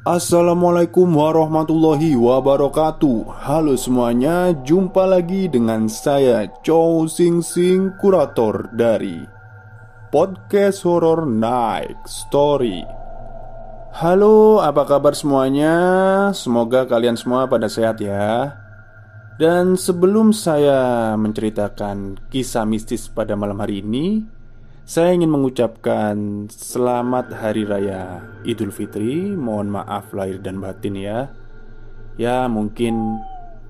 Assalamualaikum warahmatullahi wabarakatuh. Halo semuanya, jumpa lagi dengan saya Chow Sing Sing, kurator dari Podcast Horror Night Story. Halo, apa kabar semuanya? Semoga kalian semua pada sehat ya. Dan sebelum saya menceritakan kisah mistis pada malam hari ini saya ingin mengucapkan selamat Hari Raya Idul Fitri. Mohon maaf lahir dan batin ya. Ya, mungkin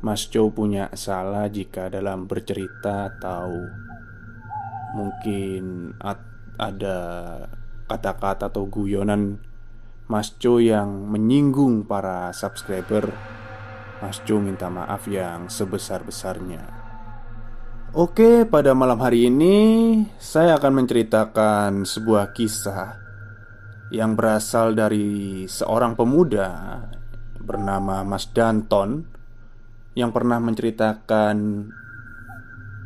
Mas Joe punya salah jika dalam bercerita atau mungkin ada kata-kata atau guyonan Mas Joe yang menyinggung para subscriber. Mas Joe minta maaf yang sebesar-besarnya. Oke, pada malam hari ini saya akan menceritakan sebuah kisah yang berasal dari seorang pemuda bernama Mas Danton yang pernah menceritakan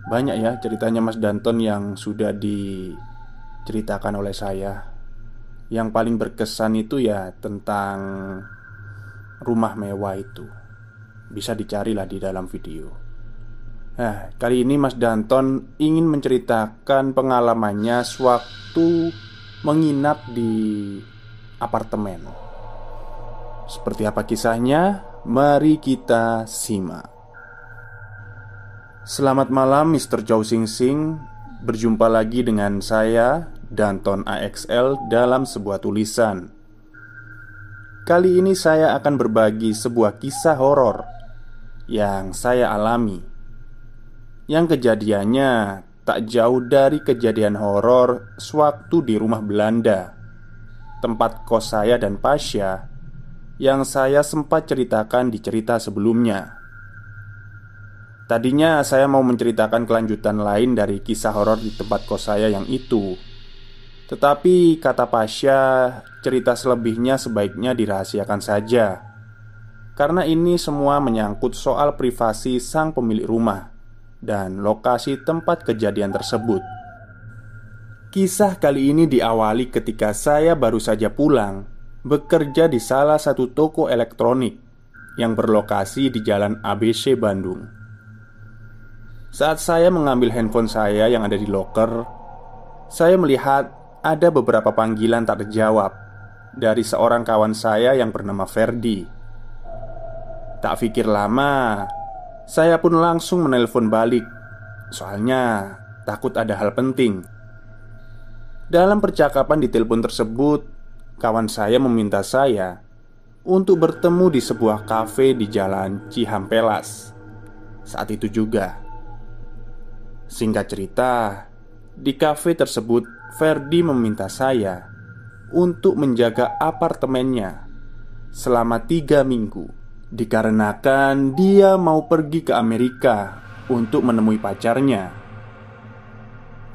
banyak ya ceritanya Mas Danton yang sudah diceritakan oleh saya. Yang paling berkesan itu ya tentang rumah mewah itu. Bisa dicarilah di dalam video. Nah, kali ini Mas Danton ingin menceritakan pengalamannya sewaktu menginap di apartemen. Seperti apa kisahnya? Mari kita simak. Selamat malam Mr. Chow Sing Sing Berjumpa lagi dengan saya Danton AXL dalam sebuah tulisan Kali ini saya akan berbagi sebuah kisah horor Yang saya alami yang kejadiannya tak jauh dari kejadian horor sewaktu di rumah Belanda, tempat kos saya dan Pasha yang saya sempat ceritakan di cerita sebelumnya. Tadinya saya mau menceritakan kelanjutan lain dari kisah horor di tempat kos saya yang itu. Tetapi kata Pasha, cerita selebihnya sebaiknya dirahasiakan saja. Karena ini semua menyangkut soal privasi sang pemilik rumah dan lokasi tempat kejadian tersebut. Kisah kali ini diawali ketika saya baru saja pulang bekerja di salah satu toko elektronik yang berlokasi di Jalan ABC Bandung. Saat saya mengambil handphone saya yang ada di loker, saya melihat ada beberapa panggilan tak terjawab dari seorang kawan saya yang bernama Ferdi. Tak pikir lama, saya pun langsung menelpon balik. Soalnya takut ada hal penting. Dalam percakapan di telepon tersebut Kawan saya meminta saya Untuk bertemu di sebuah kafe di jalan Cihampelas. Saat itu juga. Singkat cerita Di kafe tersebut Ferdi meminta saya Untuk menjaga apartemennya Selama tiga minggu Dikarenakan dia mau pergi ke Amerika untuk menemui pacarnya.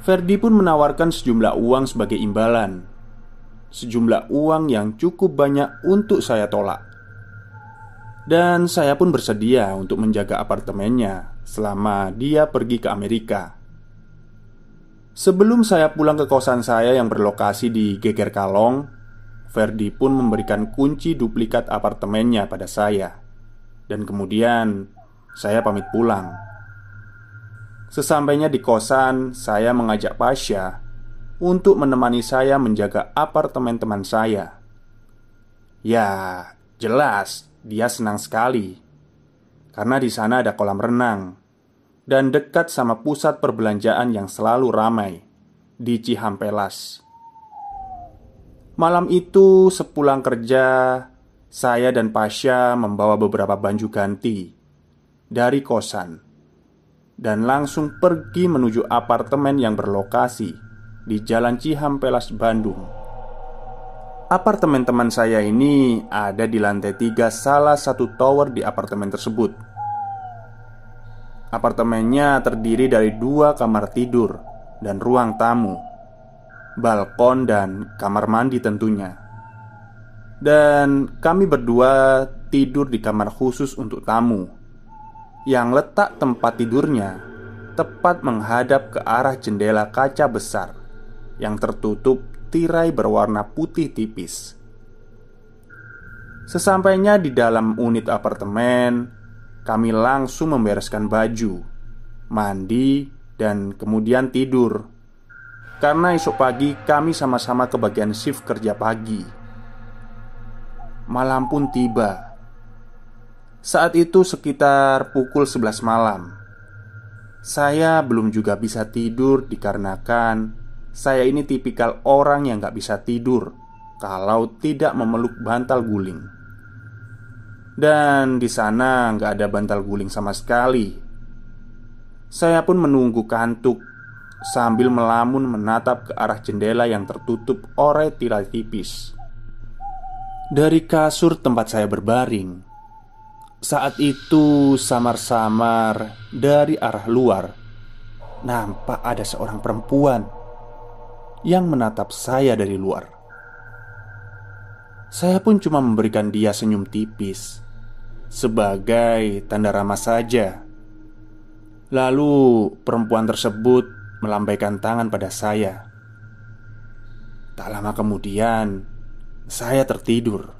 Ferdi pun menawarkan sejumlah uang sebagai imbalan. Sejumlah uang yang cukup banyak untuk saya tolak. Dan saya pun bersedia untuk menjaga apartemennya Selama dia pergi ke Amerika. Sebelum saya pulang ke kosan saya yang berlokasi di Geger Kalong Ferdi pun memberikan kunci duplikat apartemennya pada saya dan kemudian saya pamit pulang. Sesampainya di kosan, saya mengajak Pasha untuk menemani saya menjaga apartemen teman saya. Ya, jelas dia senang sekali karena di sana ada kolam renang dan dekat sama pusat perbelanjaan yang selalu ramai di Cihampelas. Malam itu, sepulang kerja, saya dan Pasha membawa beberapa baju ganti dari kosan dan langsung pergi menuju apartemen yang berlokasi di Jalan Cihampelas, Bandung. Apartemen teman saya ini ada di lantai tiga salah satu tower di apartemen tersebut. Apartemennya terdiri dari dua kamar tidur dan ruang tamu, balkon, dan kamar mandi tentunya. Dan kami berdua tidur di kamar khusus untuk tamu Yang letak tempat tidurnya Tepat menghadap ke arah jendela kaca besar Yang tertutup tirai berwarna putih tipis Sesampainya di dalam unit apartemen, kami langsung membereskan baju, mandi, dan kemudian tidur. Karena esok pagi kami sama-sama ke bagian shift kerja pagi. Malam pun tiba. Saat itu sekitar pukul 11 malam. Saya belum juga bisa tidur dikarenakan saya ini tipikal orang yang gak bisa tidur kalau tidak memeluk bantal guling. Dan di sana nggak ada bantal guling sama sekali. Saya pun menunggu kantuk sambil melamun menatap ke arah jendela yang tertutup oleh tirai tipis. Dari kasur tempat saya berbaring, saat itu samar-samar dari arah luar nampak ada seorang perempuan yang menatap saya dari luar. Saya pun cuma memberikan dia senyum tipis sebagai tanda ramah saja. Lalu perempuan tersebut melambaikan tangan pada saya. Tak lama kemudian, saya tertidur.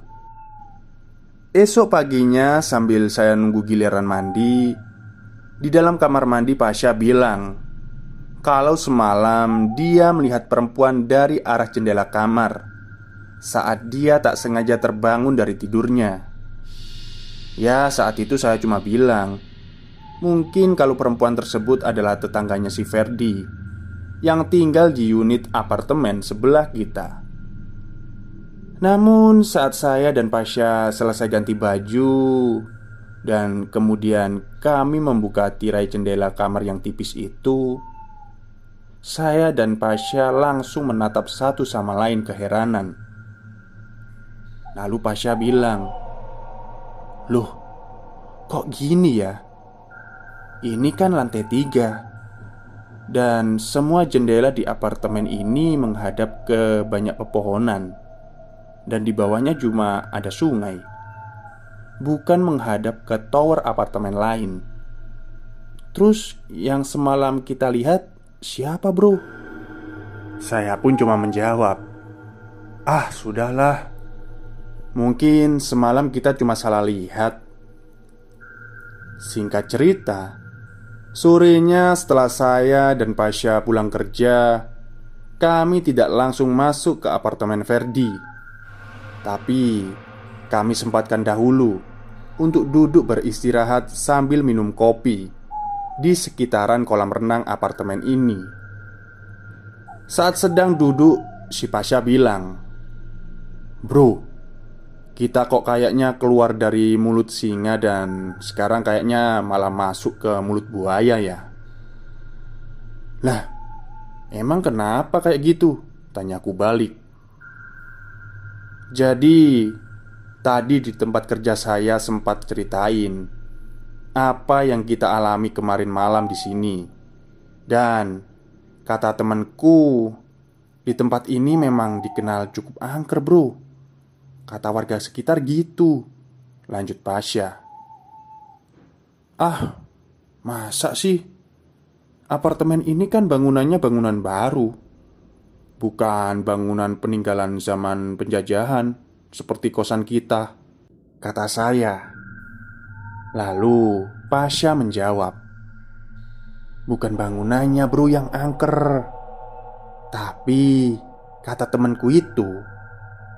Esok paginya, sambil saya nunggu giliran mandi, di dalam kamar mandi Pasha bilang kalau semalam dia melihat perempuan dari arah jendela kamar saat dia tak sengaja terbangun dari tidurnya. Ya, saat itu saya cuma bilang, mungkin kalau perempuan tersebut adalah tetangganya si Ferdi yang tinggal di unit apartemen sebelah kita. Namun, saat saya dan Pasha selesai ganti baju dan kemudian kami membuka tirai jendela kamar yang tipis itu, saya dan Pasha langsung menatap satu sama lain keheranan. Lalu Pasha bilang, Loh, kok gini ya? Ini kan lantai tiga Dan semua jendela di apartemen ini menghadap ke banyak pepohonan Dan di bawahnya cuma ada sungai Bukan menghadap ke tower apartemen lain Terus yang semalam kita lihat siapa bro? Saya pun cuma menjawab Ah sudahlah Mungkin semalam kita cuma salah lihat. Singkat cerita, sorenya setelah saya dan Pasha pulang kerja, kami tidak langsung masuk ke apartemen Verdi. Tapi kami sempatkan dahulu untuk duduk beristirahat sambil minum kopi di sekitaran kolam renang apartemen ini. Saat sedang duduk, si Pasha bilang, "Bro, kita kok kayaknya keluar dari mulut singa dan sekarang kayaknya malah masuk ke mulut buaya ya Lah, emang kenapa kayak gitu? Tanyaku balik Jadi, tadi di tempat kerja saya sempat ceritain Apa yang kita alami kemarin malam di sini. Dan, kata temanku Di tempat ini memang dikenal cukup angker bro. Kata warga sekitar gitu. Lanjut Pasha. Ah, masa sih? Apartemen ini kan bangunannya bangunan baru Bukan bangunan peninggalan zaman penjajahan Seperti kosan kita Kata saya. Lalu Pasha menjawab Bukan bangunannya bro yang angker. Tapi Kata temanku itu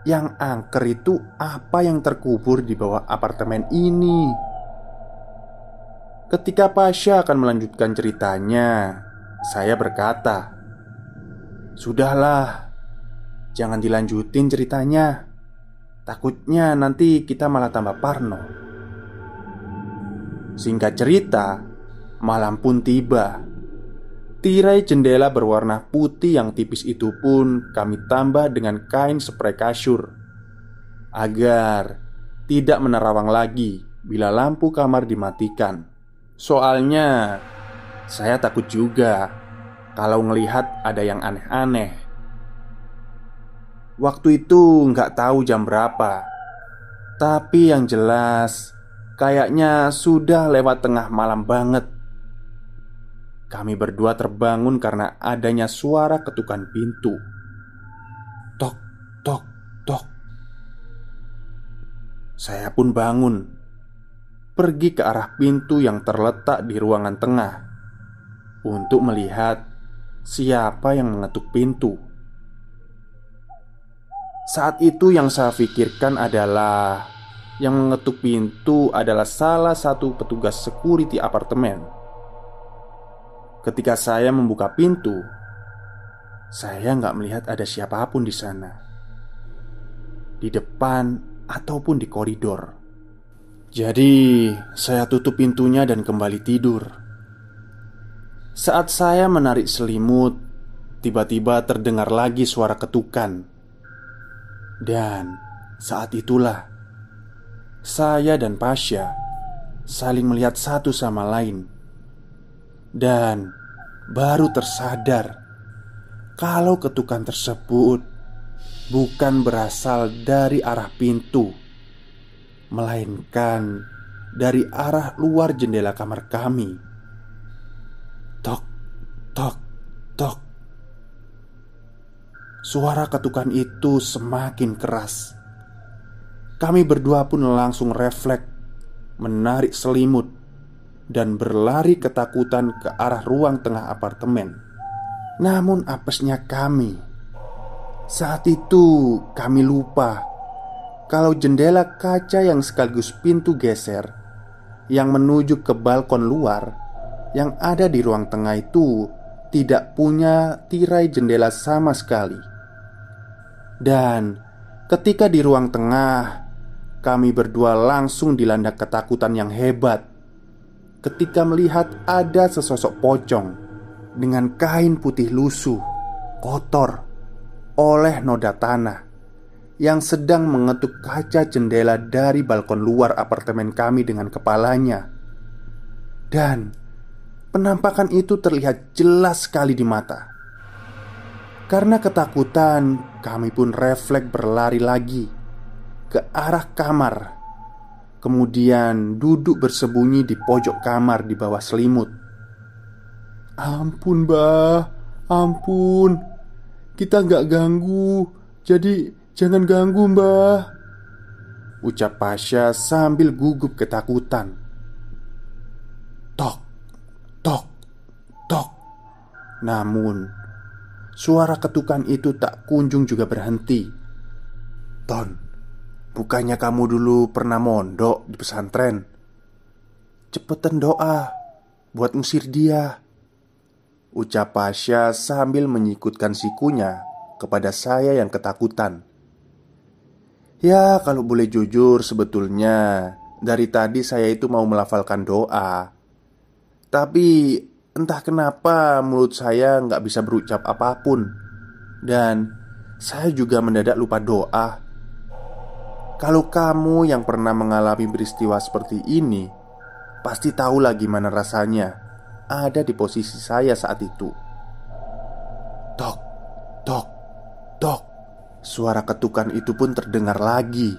yang angker itu apa yang terkubur di bawah apartemen ini? Ketika Pasha akan melanjutkan ceritanya Saya berkata Sudahlah Jangan dilanjutin ceritanya. Takutnya nanti kita malah tambah parno. Singkat cerita Malam pun tiba. Tirai jendela berwarna putih yang tipis itu pun kami tambah dengan kain spray kasur. Agar tidak menerawang lagi bila lampu kamar dimatikan. Soalnya saya takut juga kalau ngelihat ada yang aneh-aneh. Waktu itu nggak tahu jam berapa. Tapi yang jelas Kayaknya sudah lewat tengah malam banget. Kami berdua terbangun karena adanya suara ketukan pintu. Tok, tok, tok. Saya pun bangun, pergi ke arah pintu yang terletak di ruangan tengah. Untuk melihat siapa yang mengetuk pintu. Saat itu, yang saya pikirkan adalah yang mengetuk pintu adalah salah satu petugas security apartemen. Ketika saya membuka pintu, saya nggak melihat ada siapa pun di sana, di depan ataupun di koridor. Jadi, saya tutup pintunya dan kembali tidur. Saat saya menarik selimut, tiba-tiba terdengar lagi suara ketukan, dan saat itulah saya dan Pasha saling melihat satu sama lain, dan baru tersadar kalau ketukan tersebut bukan berasal dari arah pintu melainkan dari arah luar jendela kamar kami. Suara ketukan itu semakin keras. Kami berdua pun langsung refleks menarik selimut dan berlari ketakutan ke arah ruang tengah apartemen. Namun apesnya kami Saat itu kami lupa kalau jendela kaca yang sekaligus pintu geser yang menuju ke balkon luar yang ada di ruang tengah itu tidak punya tirai jendela sama sekali. Dan ketika di ruang tengah, kami berdua langsung dilanda ketakutan yang hebat ketika melihat ada sesosok pocong dengan kain putih lusuh, kotor oleh noda tanah yang sedang mengetuk kaca jendela dari balkon luar apartemen kami dengan kepalanya. Dan penampakan itu terlihat jelas sekali di mata. Karena ketakutan, kami pun refleks berlari lagi ke arah kamar. Kemudian duduk bersembunyi di pojok kamar di bawah selimut. Ampun, bah, ampun, kita nggak ganggu. Jadi Jangan ganggu mbah Ucap Pasha sambil gugup ketakutan Tok, tok, tok Namun Suara ketukan itu tak kunjung juga berhenti. Ton Bukannya kamu dulu pernah mondok di pesantren? Cepetan doa Buat ngusir dia. Ucap Pasha sambil menyikutkan sikunya kepada saya yang ketakutan. Ya, kalau boleh jujur, sebetulnya dari tadi saya itu mau melafalkan doa, tapi entah kenapa mulut saya nggak bisa berucap apa pun, dan saya juga mendadak lupa doa. Kalau kamu yang pernah mengalami peristiwa seperti ini, pasti tahu lah gimana rasanya ada di posisi saya saat itu. Tok, tok, tok. Suara ketukan itu pun terdengar lagi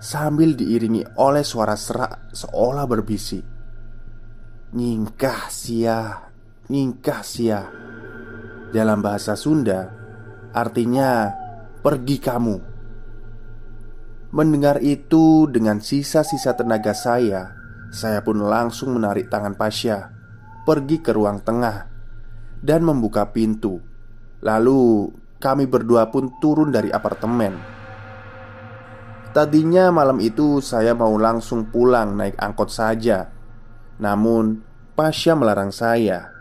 Sambil diiringi oleh suara serak seolah berbisik Nyingkah sia Nyingkah sia. Dalam bahasa Sunda Artinya Pergi kamu. Mendengar itu dengan sisa-sisa tenaga saya Saya pun langsung menarik tangan Pasha Pergi ke ruang tengah Dan membuka pintu. Lalu kami berdua pun turun dari apartemen. Tadinya malam itu saya mau langsung pulang naik angkot saja, namun Pasha melarang saya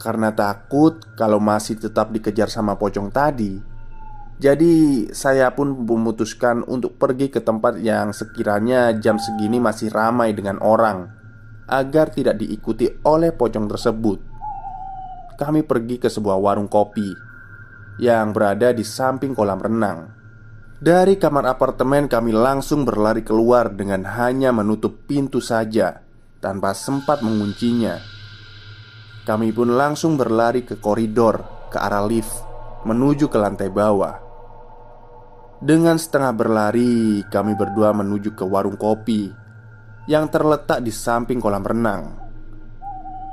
karena takut kalau masih tetap dikejar sama pocong tadi. Jadi, saya pun memutuskan untuk pergi ke tempat yang sekiranya jam segini masih ramai dengan orang, agar tidak diikuti oleh pocong tersebut kami pergi ke sebuah warung kopi yang berada di samping kolam renang. Dari kamar apartemen, kami langsung berlari keluar dengan hanya menutup pintu saja tanpa sempat menguncinya. Kami pun langsung berlari ke koridor ke arah lift menuju ke lantai bawah. Dengan setengah berlari, kami berdua menuju ke warung kopi yang terletak di samping kolam renang.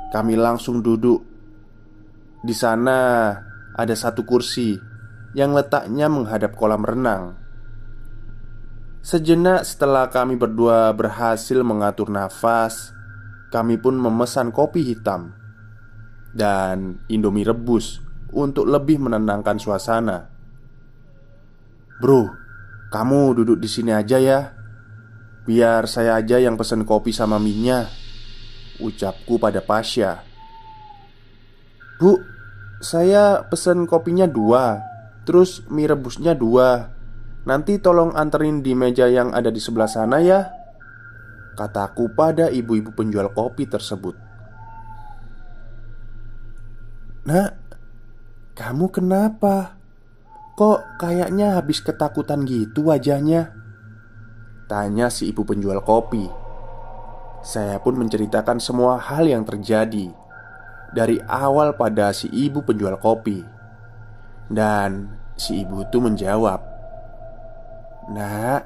Kami langsung duduk di sana ada satu kursi yang letaknya menghadap kolam renang. Sejenak setelah kami berdua berhasil mengatur nafas, kami pun memesan kopi hitam dan indomie rebus untuk lebih menenangkan suasana. Bro, kamu duduk di sini aja ya. Biar saya aja yang pesen kopi sama minyak. Ucapku pada Pasha. Bu, saya pesen kopinya dua, terus mie rebusnya dua, Nanti tolong anterin di meja yang ada di sebelah sana ya Kataku pada ibu-ibu penjual kopi tersebut Nak, kamu kenapa? Kok kayaknya habis ketakutan gitu wajahnya? Tanya si ibu penjual kopi Saya pun menceritakan semua hal yang terjadi Dari awal pada si ibu penjual kopi Dan si ibu itu menjawab Nak,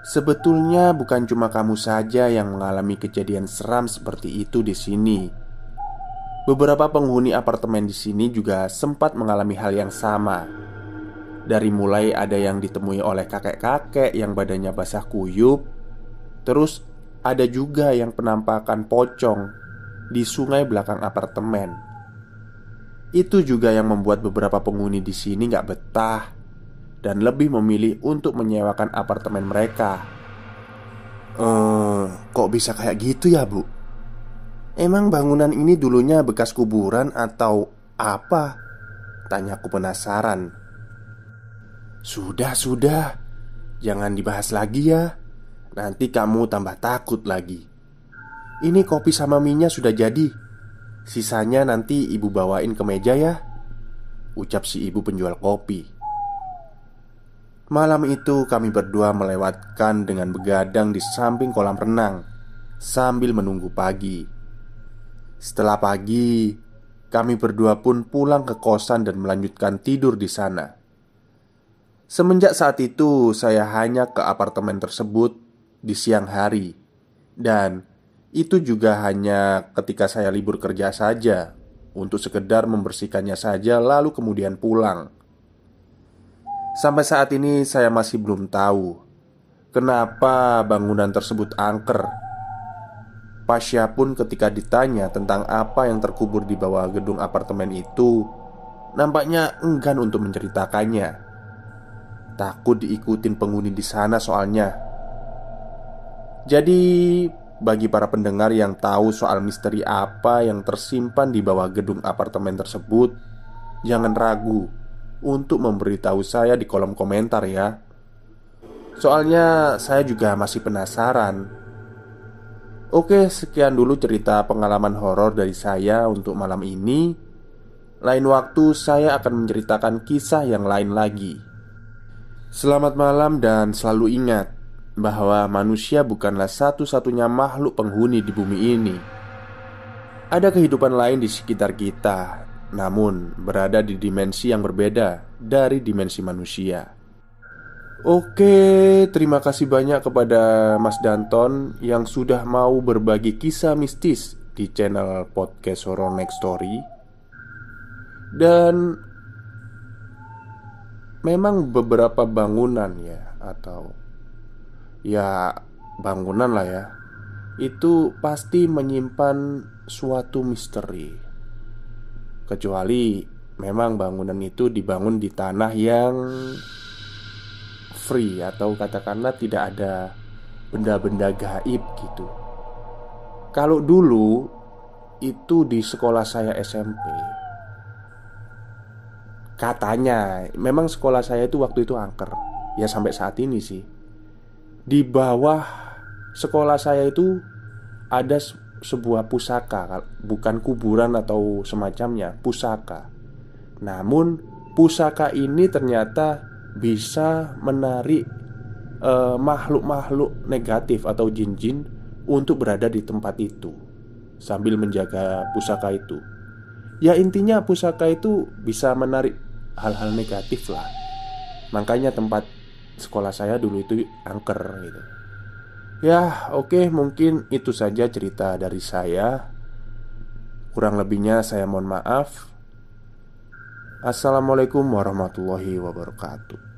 sebetulnya bukan cuma kamu saja yang mengalami kejadian seram seperti itu di sini. Beberapa penghuni apartemen di sini juga sempat mengalami hal yang sama. Dari mulai ada yang ditemui oleh kakek-kakek yang badannya basah kuyup, terus ada juga yang penampakan pocong di sungai belakang apartemen. Itu juga yang membuat beberapa penghuni di sini nggak betah dan lebih memilih untuk menyewakan apartemen mereka. Eh, kok bisa kayak gitu ya, Bu? Emang bangunan ini dulunya bekas kuburan atau apa? Tanyaku penasaran. Sudah, sudah. Jangan dibahas lagi ya. Nanti kamu tambah takut lagi. Ini kopi sama minyak sudah jadi. Sisanya nanti ibu bawain ke meja ya. Ucap si ibu penjual kopi. Malam itu kami berdua melewatkan dengan begadang di samping kolam renang Sambil menunggu pagi. Setelah pagi Kami berdua pun pulang ke kosan dan melanjutkan tidur di sana. Semenjak saat itu saya hanya ke apartemen tersebut di siang hari. Dan itu juga hanya ketika saya libur kerja saja Untuk sekedar membersihkannya saja lalu kemudian pulang Sampai saat ini saya masih belum tahu Kenapa bangunan tersebut angker. Pasya pun ketika ditanya tentang apa yang terkubur di bawah gedung apartemen itu Nampaknya enggan untuk menceritakannya. Takut diikutin penghuni di sana soalnya. Jadi bagi para pendengar yang tahu soal misteri apa yang tersimpan di bawah gedung apartemen tersebut Jangan ragu untuk memberitahu saya di kolom komentar ya. Soalnya saya juga masih penasaran. Oke, sekian dulu cerita pengalaman horor dari saya untuk malam ini. Lain waktu saya akan menceritakan kisah yang lain lagi. Selamat malam dan selalu ingat bahwa manusia bukanlah satu-satunya makhluk penghuni di bumi ini. Ada kehidupan lain di sekitar kita namun berada di dimensi yang berbeda dari dimensi manusia. Oke, terima kasih banyak kepada Mas Danton yang sudah mau berbagi kisah mistis di channel podcast Horror Next Story. Dan memang beberapa bangunan ya atau ya bangunan lah ya itu pasti menyimpan suatu misteri Kecuali memang bangunan itu dibangun di tanah yang free atau katakanlah tidak ada benda-benda gaib gitu. Kalau dulu itu di sekolah saya SMP Katanya Memang sekolah saya itu waktu itu angker Ya sampai saat ini sih Di bawah sekolah saya itu Ada sebuah pusaka, bukan kuburan atau semacamnya, pusaka. Namun, pusaka ini ternyata bisa menarik makhluk makhluk-makhluk negatif atau jin-jin untuk berada di tempat itu sambil menjaga pusaka itu. Ya, intinya pusaka itu bisa menarik hal-hal negatif lah. Makanya tempat sekolah saya dulu itu angker gitu. Ya, oke, okay, mungkin itu saja cerita dari saya. Kurang lebihnya, saya mohon maaf. Assalamualaikum warahmatullahi wabarakatuh.